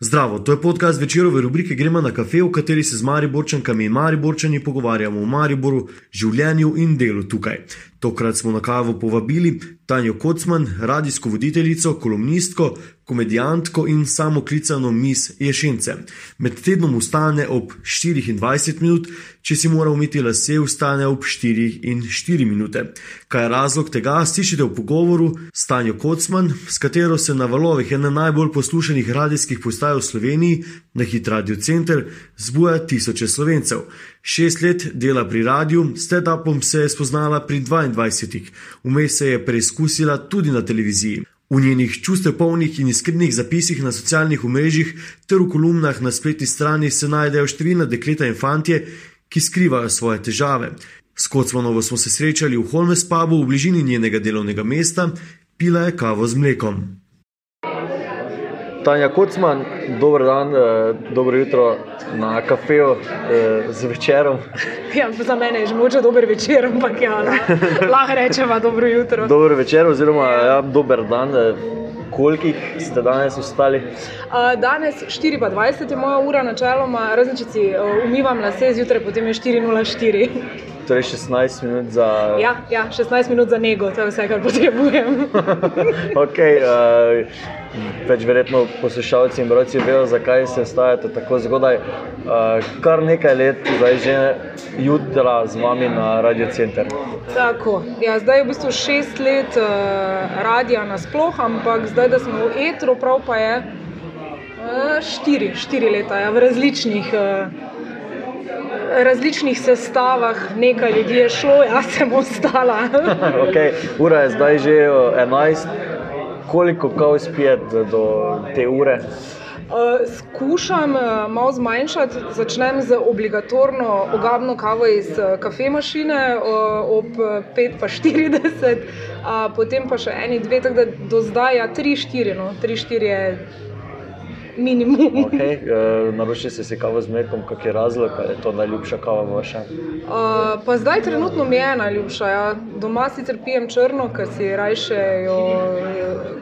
Zdravo, to je podcast večerove rubrike Gremo na kafe, v kateri se z Mariborčankami in Mariborčani pogovarjamo o Mariboru, življenju in delu tukaj. Tokrat smo na kavo povabili Tanjo Kocman, radijsko voditeljico, kolumnistko, komedijantko in samoklicano mis Ješence. Med tednom ustane ob 24 minut, če si mora umiti lase, ustane ob 4 in 4 minute. Kaj je razlog tega, slišite v pogovoru s Tanjo Kocman, s katero se na valovih ene najbolj poslušanih radijskih postaj v Sloveniji, na hit radio center, zbuja tisoče slovencev. Šest let dela pri radiju, s tetapom se je spoznala pri 22. Vmes se je preizkusila tudi na televiziji. V njenih čustev polnih in iskrenih zapisih na socialnih omrežjih ter v kolumnah na spletni strani se najdejo številna dekleta in fantje, ki skrivajo svoje težave. S Kocmanovo smo se srečali v Holmes pubu v bližini njenega delovnega mesta, pila je kavo z mlekom. Tanja Kocman, dober dan, eh, dobro jutro na kafeju eh, z večerom. Ja, za mene je že moče dober večer, ampak ja, lahko rečemo dobro jutro. Dobro večer, oziroma ja, dober dan. Eh, kolikih ste danes ustali? Uh, danes 4:20 je moja ura, načeloma, razen če si umivam lase zjutraj, potem je 4:04. Torej 16 minut za. Ja, ja, 16 minut za nego, to je vse, kar potrebujem. okay, uh, več verjetno poslušalci in brojci vedo, zakaj se vstajate tako zgodaj. Uh, kar nekaj let, zdaj že jutra z vami na Radio Center. Tako, ja, zdaj je v bistvu šest let uh, radia nasploh, ampak zdaj, da smo v etru, prav pa je uh, štiri, štiri leta ja, v različnih. Uh, različnih sestavah, nekaj ljudi je šlo, jaz sem ostala. okay. Ura je zdaj že 11, koliko kav spijete do te ure? Uh, skušam uh, malo zmanjšati, začnem z obligatorno ogabno kavo iz uh, kafemašine uh, ob 5:40, uh, potem pa še eni dve, tako da do zdaj ja, 3-4, no, 3-4 je minimum. Okay. Uh, Naročite si kavo z mlekom, kak je razlog, ali je to najljubša kava vaša? Uh, pa zdaj trenutno mi je najljubša. Ja. Doma sicer pijem črno, ker si rajše jo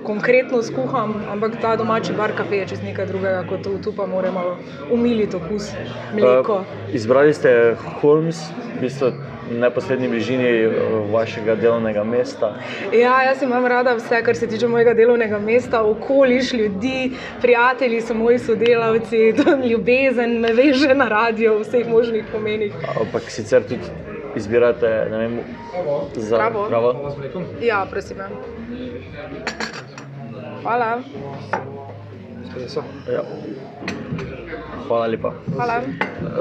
konkretno skuham, ampak ta domači bar kafe je čez nekaj drugega, kot tu, tu pa moramo umiliti okus mleko. Uh, izbrali ste Holmes, v bistvu neposrednji bližini eh, vašega delovnega mesta? Ja, jaz imam rada vse, kar se tiče mojega delovnega mesta, okoliš ljudi, prijatelji so moji sodelavci, ljubezen me veže na radio v vseh možnih pomenih. Ampak sicer tudi izbirate vem, za Pravo. pravo. Ja, prosim. ja. Hvala. Ja. Hvala lepa. Hvala.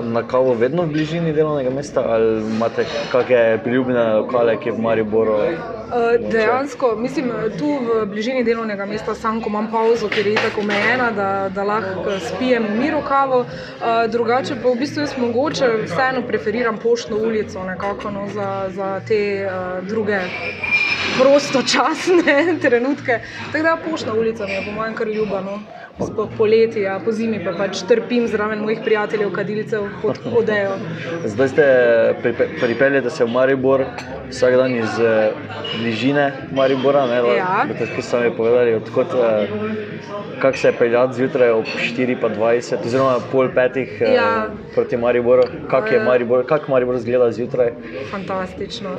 Na kavo vedno v bližini delovnega mesta ali imate kakšne priljubljene lokale, ki je v Mariboru? Uh, Dejansko, mislim, tu v bližini delovnega mesta sam, ko imam pauzo, ker je tako omejena, da, da lahko spijem v miru kavo. Uh, drugače pa v bistvu jaz mogoče vseeno preferiram poštno ulico nekako, no, za, za te uh, druge prostočasne trenutke. Tako da poštna ulica mi je po mojem kar ljubano. Sploh poleti, a po zimi pa pač trpim zraven mojih prijateljev, kadilcev, kot odejo. Zdaj ste pripe- pripeljali se v Maribor vsak dan iz eh, bližine Maribora. Ne, Ja. Boste tako sami povedali, odkot, eh, kako se je peljati zjutraj ob 4:20 oziroma pol petih eh, Ja. proti Mariboru. Kako je Eh. Maribor, kak Maribor izgleda zjutraj? Fantastično.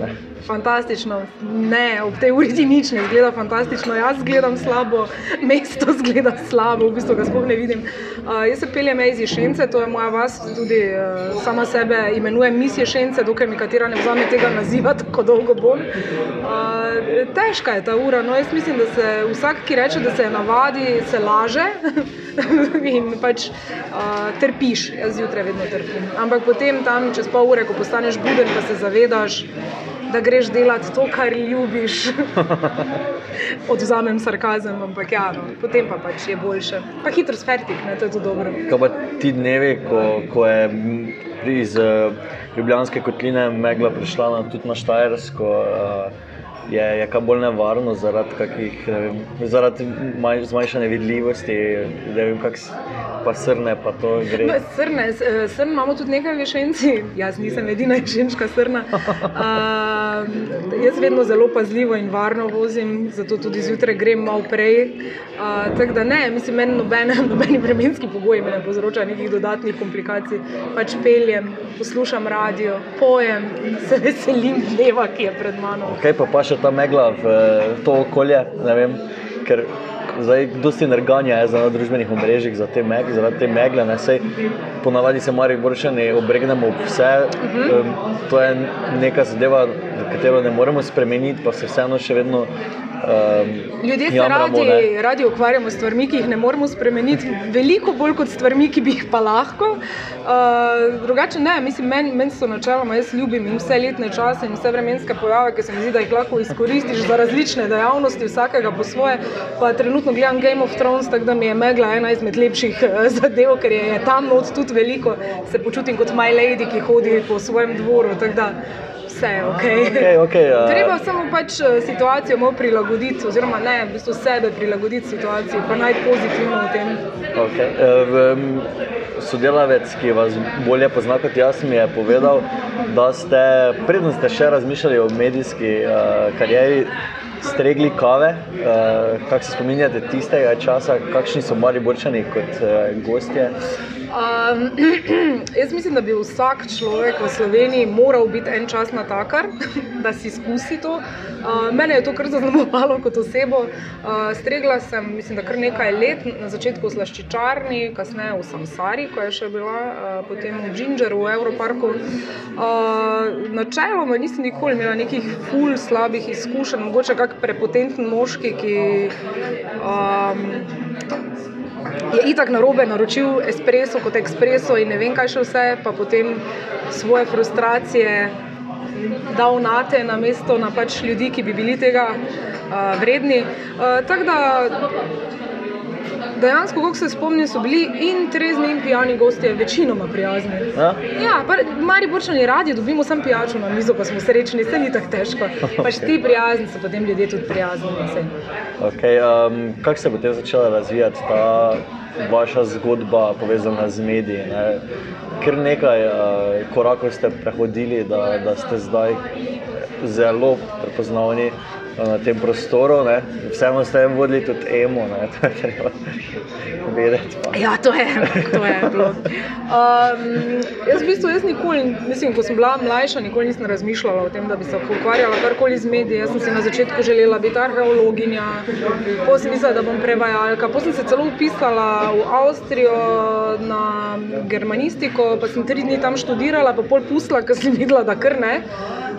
Fantastično. Ne, ob tej uri ti nič ne zgleda fantastično. Jaz gledam slabo, mesto zgleda slabo, v bistvu ga sploh ne vidim. Uh, jaz se peljem iz Ješence, to je moja vas, tudi uh, sama sebe imenujem Mis Ješence, dokaj mi katera ne vzame tega naziva, tako dolgo bom. Uh, težka je ta ura. No, jaz mislim, da se vsak, ki reče, da se je navadi, se laže in pač uh, trpiš. Jaz zjutraj vedno trpim. Ampak potem tam čez pol ure, ko postaneš buden, pa se zavedaš, da greš delati to, kar ljubiš. Odvzamem sarkazem, ampak ja, no, potem pa pač je boljše. Pa hitro sfertik, ne, to je tudi dobro. Kaj pa ti dnevi, ko, ko je iz uh, Ljubljanske kotline megla prišla na, tudi na Štajersko, uh, je, je kaj bolj nevarno zaradi, kakih, ne vem, zaradi manj, zmanjšane vidljivosti. ne Vem, kak, s- pa srne, pa to gre. No, Srne, eh, srn imamo tudi nekaj v Šenci, jaz nisem edina ženska srna. Uh, jaz vedno zelo pazljivo in varno vozim, zato tudi zjutraj grem malo prej. Uh, tako da ne, mislim, meni nobene, nobeni vremenski pogoji me ne povzročajo nekih dodatnih komplikacij. Pač peljem, poslušam radio, pojem in se veselim dneva, ki je pred mano. Kaj pa pa še ta megla v to okolje, ne vem, ker zdaj dosti nerganja je na družbenih omrežjih za te megle, zaradi te megle, ne sej ponavadi se mari boršani obregnemo ob vse, uh -huh. um, to je neka zadeva, katero ne moremo spremeniti, pa se vseeno še vedno um, Ljudje se jamramo, ne. radi, radi ukvarjamo s stvarmi, ki jih ne moremo spremeniti, veliko bolj kot stvarmi, ki bi jih pa lahko. Uh, drugače ne, mislim, meni men so načeloma, jaz ljubim in vse letne čase in vse vremenske pojave, ki se mi zdi, da jih lahko izkoristiš za različne dejavnosti, vsakega po svoje. Pa trenutno gledam Game of Thrones, tako da mi je megla ena izmed lepših eh, zadev, ker je, je tam not tudi veliko. Se počutim kot My Lady, ki hodi po svojem dvoru. tako da Vse ok. Okej, okej, a- Treba samo pač eh, situacijo malo prilagoditi, oziroma ne, v bistvu sebe prilagoditi situaciji, pa najti pozitivno v tem. Okay. Eh, v- m, Sodelavec, ki vas bolje pozna kot jaz, mi je povedal, da ste, preden ste še razmišljali o medijski uh, karieri, stregli kave. Uh, kako se spominjate tistega časa, kakšni so mali borčani kot uh, gostje? Um, jaz mislim, da bi vsak človek v Sloveniji moral biti en čas na takar, da si izkusi to. Uh, mene je to kar zaznamovalo kot osebo. Uh, stregla sem, mislim, da kar nekaj let, na začetku v Slaščičarni, kasneje v Samsari, ko je še bila, uh, potem v Gingeru, v Evroparku. Uh, načeloma nisem nikoli imela nekih ful slabih izkušenj, mogoče kak prepotenten moški, ki. Um, je itak na robe naročil espreso kot espreso in ne vem kaj še vse, pa potem svoje frustracije dal na te, na mesto na pač ljudi, ki bi bili tega uh, vredni. Uh, Tako da dejansko, kako se spomnim, so bili in trezni in pijani gostje večinoma prijazni. Ja? Ja, mari borčani radi dobimo sam pijačo na mizo, pa smo srečni, se ni tako težko. Pač ti prijazni so potem ljudje tudi prijazni. saj. Okay, um, kako se je potem začela razvijati ta vaša zgodba, povezana z mediji? Ne? Ker nekaj uh, korakov ste prehodili, da, da ste zdaj zelo prepoznavni na tem prostoru. Ne? Vseeno ste vodili tudi emo, ne? to je treba vedeti. Pa. Ja, to je, to je bilo. Um, jaz v bistvu jaz nikoli, mislim, ko sem bila mlajša, nikoli nisem razmišljala o tem, da bi se ukvarjala karkoli z mediji. Jaz sem si na začetku želela biti arheologinja, potem sem mislila, da bom prevajalka, potem sem se celo upisala v Avstrijo na germanistiko, pa sem tri dni tam študirala, pa pol pustila, ker sem videla, da kar ne.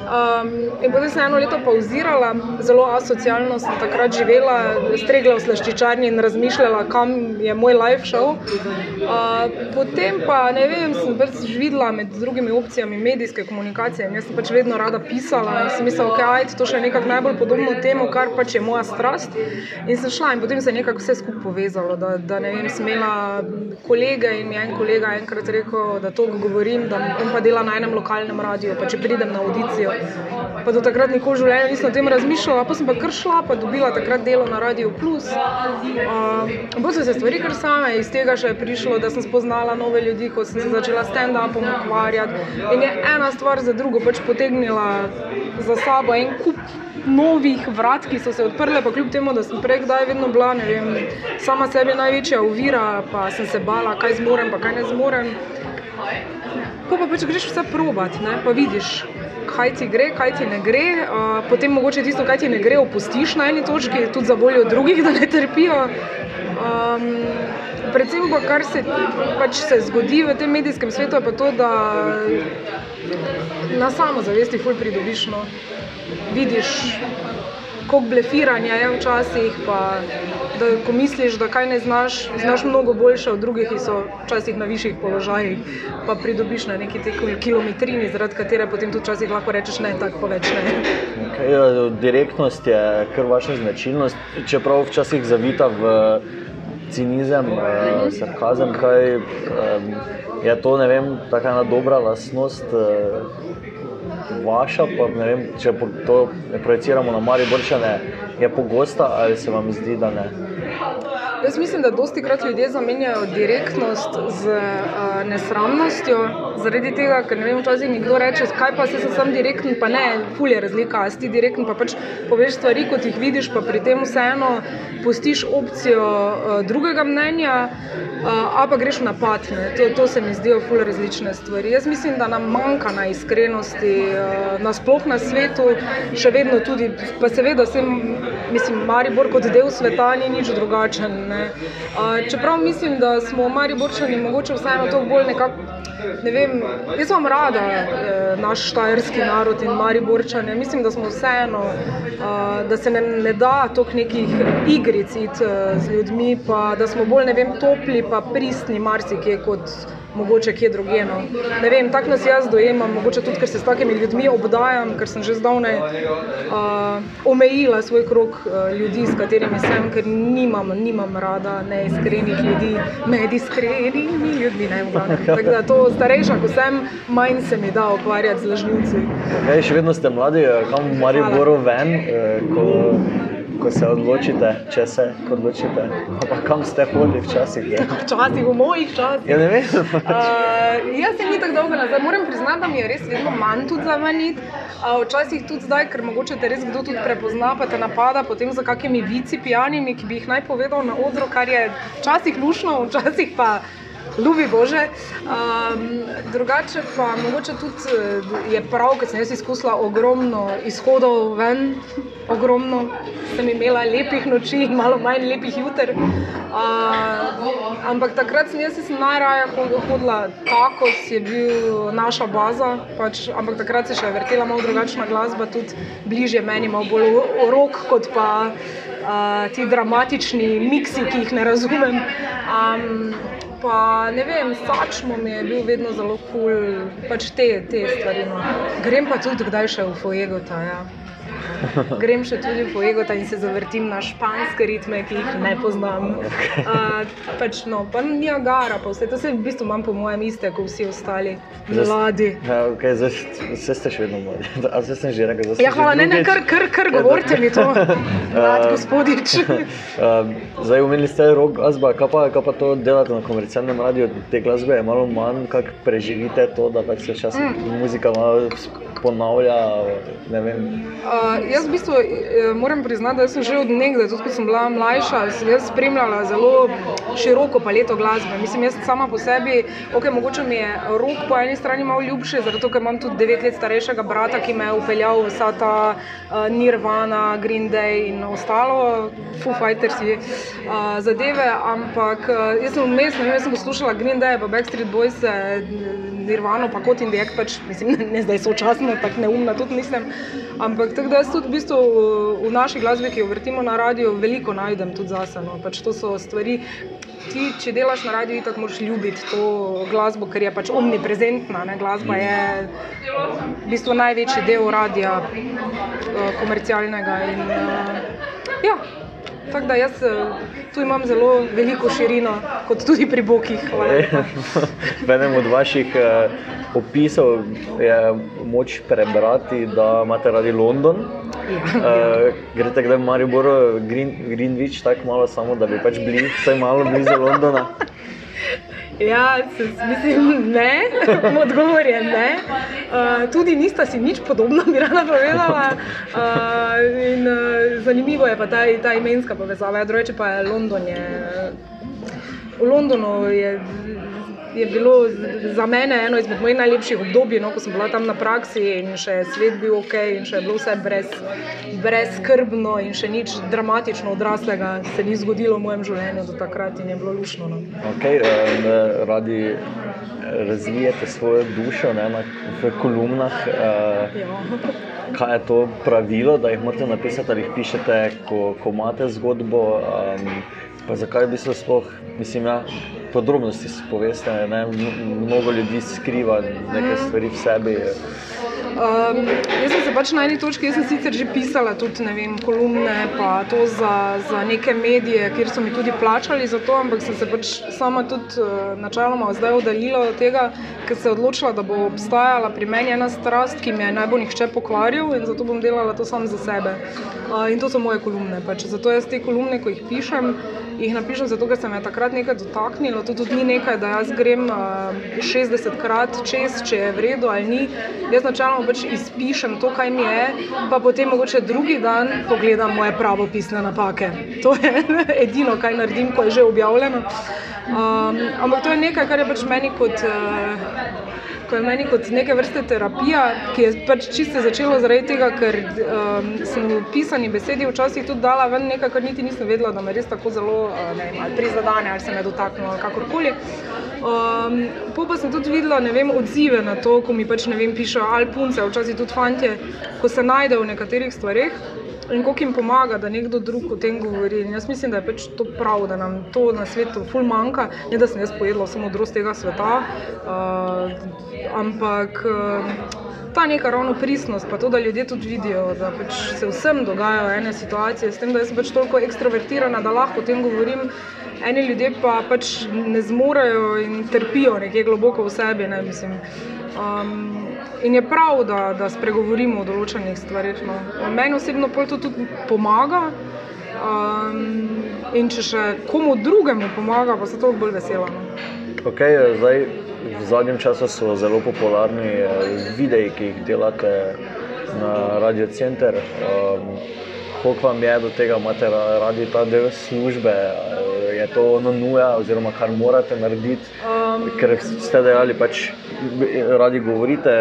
Um, in potem sem eno leto pauzirala, zelo asocialno sem takrat živela, stregla v slaščičarni in razmišljala, kam je moj life šel. Uh, potem pa ne vem, sem pač videla med drugimi opcijami medijske komunikacije jaz sem pač vedno rada pisala in sem mislila, ok, ajde, to še je nekako najbolj podobno temu, kar pač je moja strast. In sem šla in potem se je nekako vse skupaj povezalo, da, da ne vem, sem imela kolege in mi je en kolega enkrat rekel, da to govorim, da on pa dela na enem lokalnem radiju, pa če pridem na audicijo. Pa do takrat nikoli v življenju nisem o tem razmišljala, pa sem pa kar šla, pa dobila takrat delo na Radio Plus. Um, Bolj so se stvari kar same, iz tega še je prišlo, da sem spoznala nove ljudi, ko sem se začela stand-upom ukvarjati. In je ena stvar za drugo pač potegnila za sabo en kup novih vrat, ki so se odprle, pa kljub temu, da sem prej kdaj vedno bila, ne vem, sama sebi največja ovira, pa sem se bala, kaj zmorem, pa kaj ne zmorem. Ko pa pač greš vse probat, ne, pa vidiš, kaj ti gre, kaj ti ne gre, uh, potem mogoče tisto, kaj ti ne gre, opustiš na eni točki, tudi za voljo drugih, da ne trpijo. Um, predvsem pa, kar se pač se zgodi v tem medijskem svetu, je pa to, da na samozavesti ful pridobiš. No. Vidiš, koliko blefiranja je včasih, pa da ko misliš, da kaj ne znaš, znaš mnogo boljše od drugih, ki so včasih na višjih položajih, pa pridobiš na neki te kilometrini, zaradi katere potem tudi včasih lahko rečeš ne, tako pa več ne. Okay, ja, direktnost je kar vaša značilnost, čeprav včasih zavita v cinizem, uh, sarkazem, kaj um, je to, ne vem, taka ena dobra lastnost. Uh, Vaša, pa ne vem, če to projiciramo na Mariborčane, je pogosta ali se vam zdi, da ne? Jaz mislim, da dosti krat ljudje zamenjajo direktnost z uh, nesramnostjo, zaradi tega, ker ne vem, včasih nekdo reče, kaj pa se sam direktno, pa ne, ful je razlika, a si ti direktno, pa pač poveš stvari, kot jih vidiš, pa pri tem vseeno pustiš opcijo uh, drugega mnenja, uh, a pa greš v napad. To, to se mi zdijo ful različne stvari. Jaz mislim, da nam manjka na iskrenosti, uh, nasploh na svetu, še vedno tudi, pa seveda sem, mislim, Maribor kot del sveta ni nič drugačen. Ne. Čeprav mislim, da smo Mariborčani mogoče vseeno to bolj nekako. Ne vem, jaz imam rada eh, naš štajerski narod in Mariborčane. Mislim, da smo vseeno, eh, da se ne, ne da toliko nekih igric eh, z ljudmi, pa da smo bolj vem, topli, pa pristni marsikje kot mogoče kje drugje. No. Ne vem, tako nas jaz dojemam, mogoče tudi, ker se s takimi ljudmi obdajam, ker sem že zdavnaj uh, omejila svoj krok uh, ljudi, s katerimi sem, ker nimam, nimam rada neiskrenih ljudi, med iskrenimi ljudmi. Ne, tako da to starejša, ko sem, manj se mi da ukvarjati z lažnivci. Okay, še vedno ste mladi, kam v Mariboru ven? Uh, ko se odločite, če se odločite. Pa kam ste hodili včasih? Včasih, v mojih časih. Ja, ne vem. uh, jaz se ni tako dolgo nazaj. Moram priznati, da mi je res vedno manj tudi za manjit. Uh, včasih tudi zdaj, ker mogoče te res kdo tudi prepozna, pa te napada potem za kakimi vici pijanimi, ki bi jih naj povedal na odru, kar je včasih lušno, včasih pa. Ljubi Bože. Um, drugače pa mogoče tudi eh, je prav, ker sem jaz izkusila ogromno izhodov ven, ogromno sem imela lepih noči malo manj lepih jutr. Uh, ampak takrat sem jaz najraje hodila tako, kot je bil naša baza. Pač, ampak takrat se še vrtela malo drugačna glasba, tudi bližje meni, malo bolj rok kot pa. Uh, ti dramatični miksi, ki jih ne razumem. Um, pa ne vem, sačmo mi je bil vedno zelo kul, cool, pač te, te stvari. No. Grem pa tudi kdaj še v Fuegota. Ja. Grem še tudi po Egota in se zavrtim na španske ritme, ki jih ne poznam. Uh, pač, no, pa ni agara, pa vse to se v bistvu imam po mojem iste, kot vsi ostali mladi. Ja, okay, Vse ste še vedno mladi. Vse sem že rekel. Ja, hvala, ne, ne, kar, kar, kar govorite mi to, mlad gospodič. uh, zdaj umenili ste rok glasba, kaj pa, kaj pa to delate na komercialnem radiju, te glasbe je malo manj, kako preživite to, da pač se časem mm. muzika malo ponavlja. Uh, jaz v bistvu eh, moram priznati, da sem že od nekdaj, tudi ko sem bila mlajša, spremljala zelo široko paleto glasbe. Mislim, jaz sama po sebi, ok, mogoče mi je rok po eni strani malo ljubši, zato ker imam tudi devet let starejšega brata, ki me je upeljal vsa ta uh, Nirvana, Green Day in ostalo, Foo Fighters uh, zadeve. Ampak uh, jaz sem vmes, ne vem, sem poslušala Green Day, pa Backstreet Boys. Nirvano, pa kot Indijek, pač, mislim, ne, ne zdaj sočasno, tako neumna tudi nisem. Ampak tako da jaz tudi v, bistvu v naši glasbi, ki jo vrtimo na radiju, veliko najdem tudi zase. No. Pač to so stvari, ti, če delaš na radiju, tako moraš ljubiti to glasbo, ker je pač omniprezentna. Ne. Glasba je v bistvu največji del radia, uh, komercialnega. In, uh, ja. Tako da jaz eh, tu imam zelo veliko širino, kot tudi pri Bokih. V enem od vaših uh, opisov je moč prebrati, da imate radi London. Uh, greste kdaj v Maribor, Green, Greenwich, tako malo samo, da bi pač bili vsaj malo blizu Londona. Ja, mislim, ne, odgovor je ne. Uh, tudi nista si nič podobno, bi rada povedala. Uh, in, uh, zanimivo je pa ta, ta imenska povezava. Ja, drugače pa je London. Je, v Londonu je je bilo za mene eno izmed mojih najlepših obdobij, no, ko sem bila tam na praksi in še svet bil ok, in še bilo vse brez, brezkrbno in še nič dramatično odraslega se ni zgodilo v mojem življenju do takrat in je bilo lušno. No. Okay, um, radi razvijate svojo dušo ne, na, v kolumnah. Uh, kaj je to pravilo, da jih morate napisati ali jih pišete, ko, ko imate zgodbo? Um, Pa zakaj bi se sploh, mislim, ja, podrobnosti poveste, ne? mnogo ljudi skriva nekaj stvari v sebi. Um, jaz sem se pač na eni točki, jaz sem sicer že pisala tudi vem, kolumne, pa to za, za neke medije, kjer so mi tudi plačali za to, ampak sem se pač sama tudi uh, načeloma zdaj oddaljila od tega, ker se je odločila, da bo obstajala pri meni ena strast, ki mi je najbolj nihče pokvaril in zato bom delala to sam za sebe. Uh, in to so moje kolumne. Pač. Zato jaz te kolumne, ko jih pišem, jih napišem zato, ker se me je takrat nekaj dotaknilo. To tudi ni nekaj, da jaz grem uh, 60 krat čez, če je v redu ali ni. Jaz načeloma pač izpišem to, kaj mi je, pa potem mogoče drugi dan pogledam moje pravopisne napake. To je edino, kaj naredim, ko je že objavljeno. Um, ampak to je nekaj, kar je pač meni kot. Uh, ko je meni kot neke vrste terapija, ki je pač čisto začelo zaradi tega, ker um, sem v pisani besedi včasih tudi dala ven nekaj, kar niti nisem vedela, da me res tako zelo uh, prizadene ali se me dotakne ali kakorkoli. Um, po pa sem tudi videla vem, odzive na to, ko mi pač ne vem, pišejo ali punce, včasih tudi fantje, ko se najdejo v nekaterih stvarih in koliko jim pomaga, da nekdo drug o tem govori. In jaz mislim, da je pač to prav, da nam to na svetu ful manjka. Ne da sem jaz pojedla samo odrost tega sveta, uh, ampak. Uh, Ta neka ravno pristnost, pa to, da ljudje tudi vidijo, da pač se vsem dogajajo ene situacije, s tem, da sem pač toliko ekstrovertirana, da lahko o tem govorim, eni ljudje pa pač ne zmorejo in trpijo nekje globoko v sebi. Ne, um, In je prav, da, da spregovorimo o določenih stvarih. No. Meni osebno to tudi pomaga. Um, in če še komu drugemu pomaga, pa se to bolj vesela. No. Okay, zdaj, v zadnjem času so zelo popularni eh, videi, ki jih delate na Radio Center. Um, Kako vam je do tega, da imate radi ta del službe? Je to ono nuja, oziroma kar morate narediti? Um, ker ste dejali, pač radi govorite,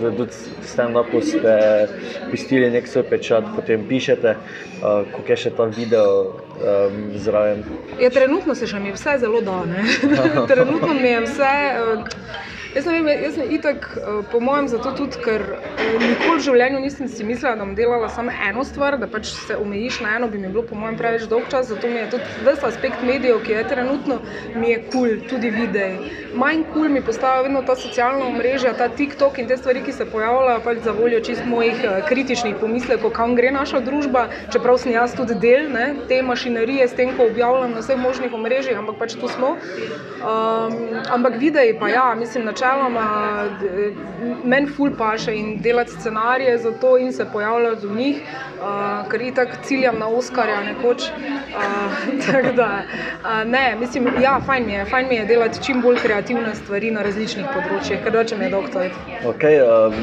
da tudi stand-up ste pustili nek svoj pečat, potem pišete, uh, kako je še ta video um, zraven. Ja, trenutno se še mi vse zelo da. trenutno mi je vse. Uh, Jaz ne vem, jaz sem itak, eh, po mojem, zato tudi, ker eh, nikoli v življenju nisem si mislila, da bom delala samo eno stvar, da pač se omejiš na eno, bi mi bilo, po mojem, preveč dolg čas. Zato mi je tudi ves aspekt medijev, ki je trenutno, mi je kul, cool, tudi videi. Manj kul cool mi postaja vedno ta socialna mreža, ta TikTok in te stvari, ki se pojavljajo pač za voljo čist mojih eh, kritičnih pomislekov, kam gre naša družba, čeprav sem jaz tudi del ne, te mašinerije, s tem, ko objavljam na vseh možnih omrežjih, ampak pač tu smo. Um, ampak videi pa ja, mislim, načeloma meni ful paše in delati scenarije za to in se pojavljati v njih, uh, ker itak ciljam na Oskarja nekoč. Uh, da, uh, ne, mislim, ja, fajn mi je, fajn mi je delati čim bolj kreativne stvari na različnih področjih, ker dočem je doktor. Okay, um,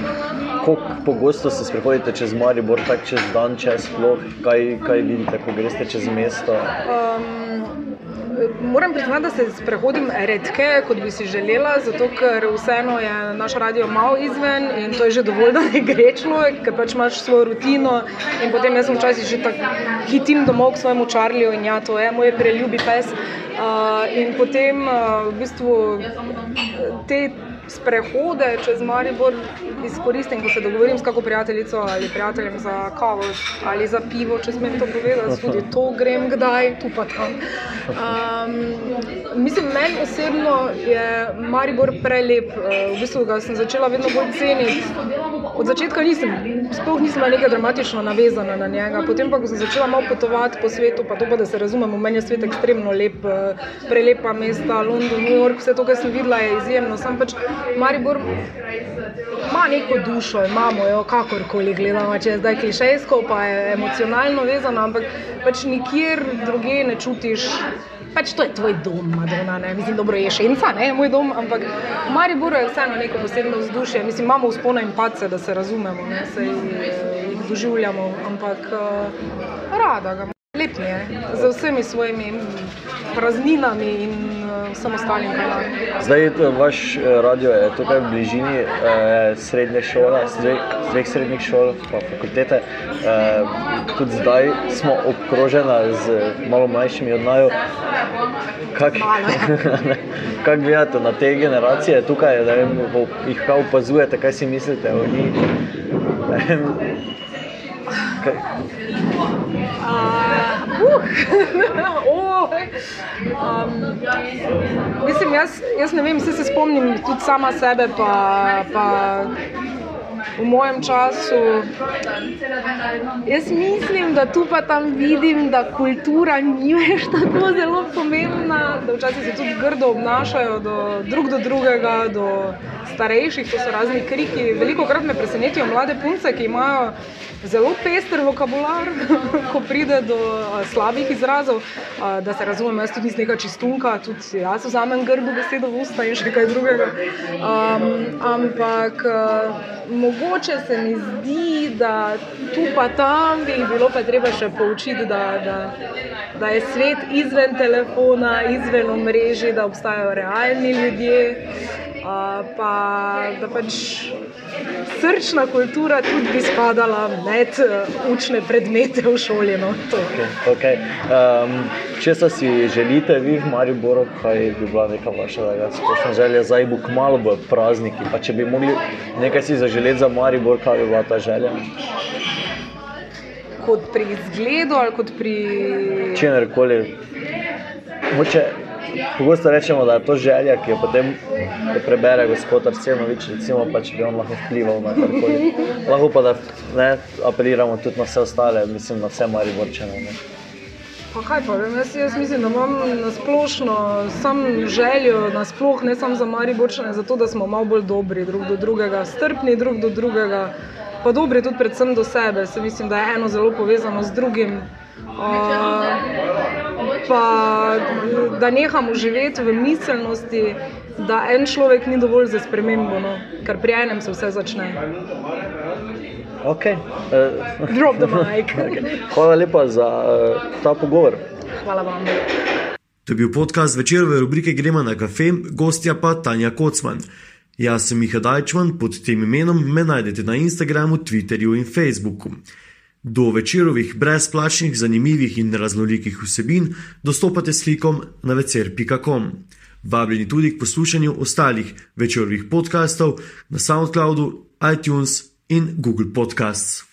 Kako pogosto se sprehodite čez Maribor, tako čez dan, čez sploh, kaj, kaj vidite, ko greste čez mesto? Um, Moram priznati, da se sprehodim redke, kot bi si želela, zato ker vseeno je naš radio malo izven in to je že dovolj, da ne gre človek, ker pač imaš svojo rutino. In potem jaz včasih že tako hitim domov k svojemu čarliju in ja, to je moj preljubi pes. Uh, in potem uh, v bistvu te sprehode čez Maribor izkoristim, ko se dogovorim s kako prijateljico ali prijateljem za kavo ali za pivo, če smem to povedati, tudi to grem kdaj, tu pa tam. Um, mislim, meni osebno je Maribor prelep, eh, v bistvu ga sem začela vedno bolj ceniti. Od začetka nisem, sploh nisem bila nekaj dramatično navezana na njega, potem pa, ko sem začela malo potovati po svetu, pa to pa, da se razumemo, meni je svet ekstremno lep, eh, prelepa mesta, London, New York, vse to, kar sem videla, je izjemno. Sam pač Maribor ima neko dušo, imamo jo kakorkoli gledamo, če je zdaj klišejsko, pa je emocionalno vezano, ampak pač nikjer druge ne čutiš. Pač to je tvoj dom, Madonna, ne? mislim, dobro je šenca, ne moj dom, ampak v Mariboru je vseeno neko posebno vzdušje. Mislim, imamo uspone in pace, da se razumemo, da se jih doživljamo, ampak uh, rada ga. Lep je, z vsemi svojimi prazninami in uh, vsem ostalim. Zdaj, vaš eh, radio je tukaj v bližini eh, srednje šole, dveh, dveh srednjih šol, pa fakultete. Eh, tudi zdaj smo obkroženi z malo mlajšimi od naju. Kako kak gledate na te generacije tukaj, da vem, jih kaj opazujete, kaj si mislite o njih? Uh, oh, um, mislim, jaz, jaz ne vem, se spomnim tudi sama sebe, pa, pa v mojem času. Jaz mislim, da tu pa tam vidim, da kultura ni več tako zelo pomembna, da včasih se tudi grdo obnašajo do drug do drugega. Do, starejših, to so razni kriki. Veliko krat me presenetijo mlade punce, ki imajo zelo pester vokabular, ko pride do uh, slabih izrazov. Uh, da se razumem, jaz tudi nisem neka čistunka, tudi jaz vzamem grdo besedo v usta in še kaj drugega. Um, ampak uh, mogoče se mi zdi, da tu pa tam bi bilo pa treba še poučiti, da, da, da je svet izven telefona, izven omrežja, da obstajajo realni ljudje. Pa da pač srčna kultura tudi bi spadala med uh, učne predmete v šoli. No, okay, okay. um, če si želite, vi v Mariboru, kaj bi bila neka vaša splošna želja, zdaj bo kmalo bo prazniki. Pa če bi mogli nekaj si zaželeti za Maribor, kaj bi bila ta želja? Kot pri izgledu ali kot pri. Če ne rekoli. Pogosto rečemo, da je to želja, ki jo potem prebere gospod Arsenovič, recimo, pa, če bi on lahko vplival na karkoli. Lahko pa da ne, apeliramo tudi na vse ostale, mislim na vse Mariborčane. Ne. Pa kaj pa, jaz, jaz mislim, da imam na splošno sam željo, nasploh, ne samo za Mariborčane, zato da smo malo bolj dobri drug do drugega, strpni drug do drugega, pa dobri tudi predvsem do sebe. Se mislim, da je eno zelo povezano z drugim. Uh, pa da nehamo živeti v miselnosti, da en človek ni dovolj za spremembo, no? ker pri enem se vse začne. Okay. Uh, Drop the mic. okay. Hvala lepa za uh, ta pogovor. Hvala vam. To je bil podcast večerove rubrike Gremo na kafe, gostja pa Tanja Kocman. Jaz sem Miha Dajčman, pod tem imenom me najdete na Instagramu, Twitterju in Facebooku. Do večerovih brezplačnih, zanimivih in raznolikih vsebin dostopate s klikom na večer.com. Vabljeni tudi k poslušanju ostalih večerovih podkastov na SoundCloudu, iTunes in Google Podcasts.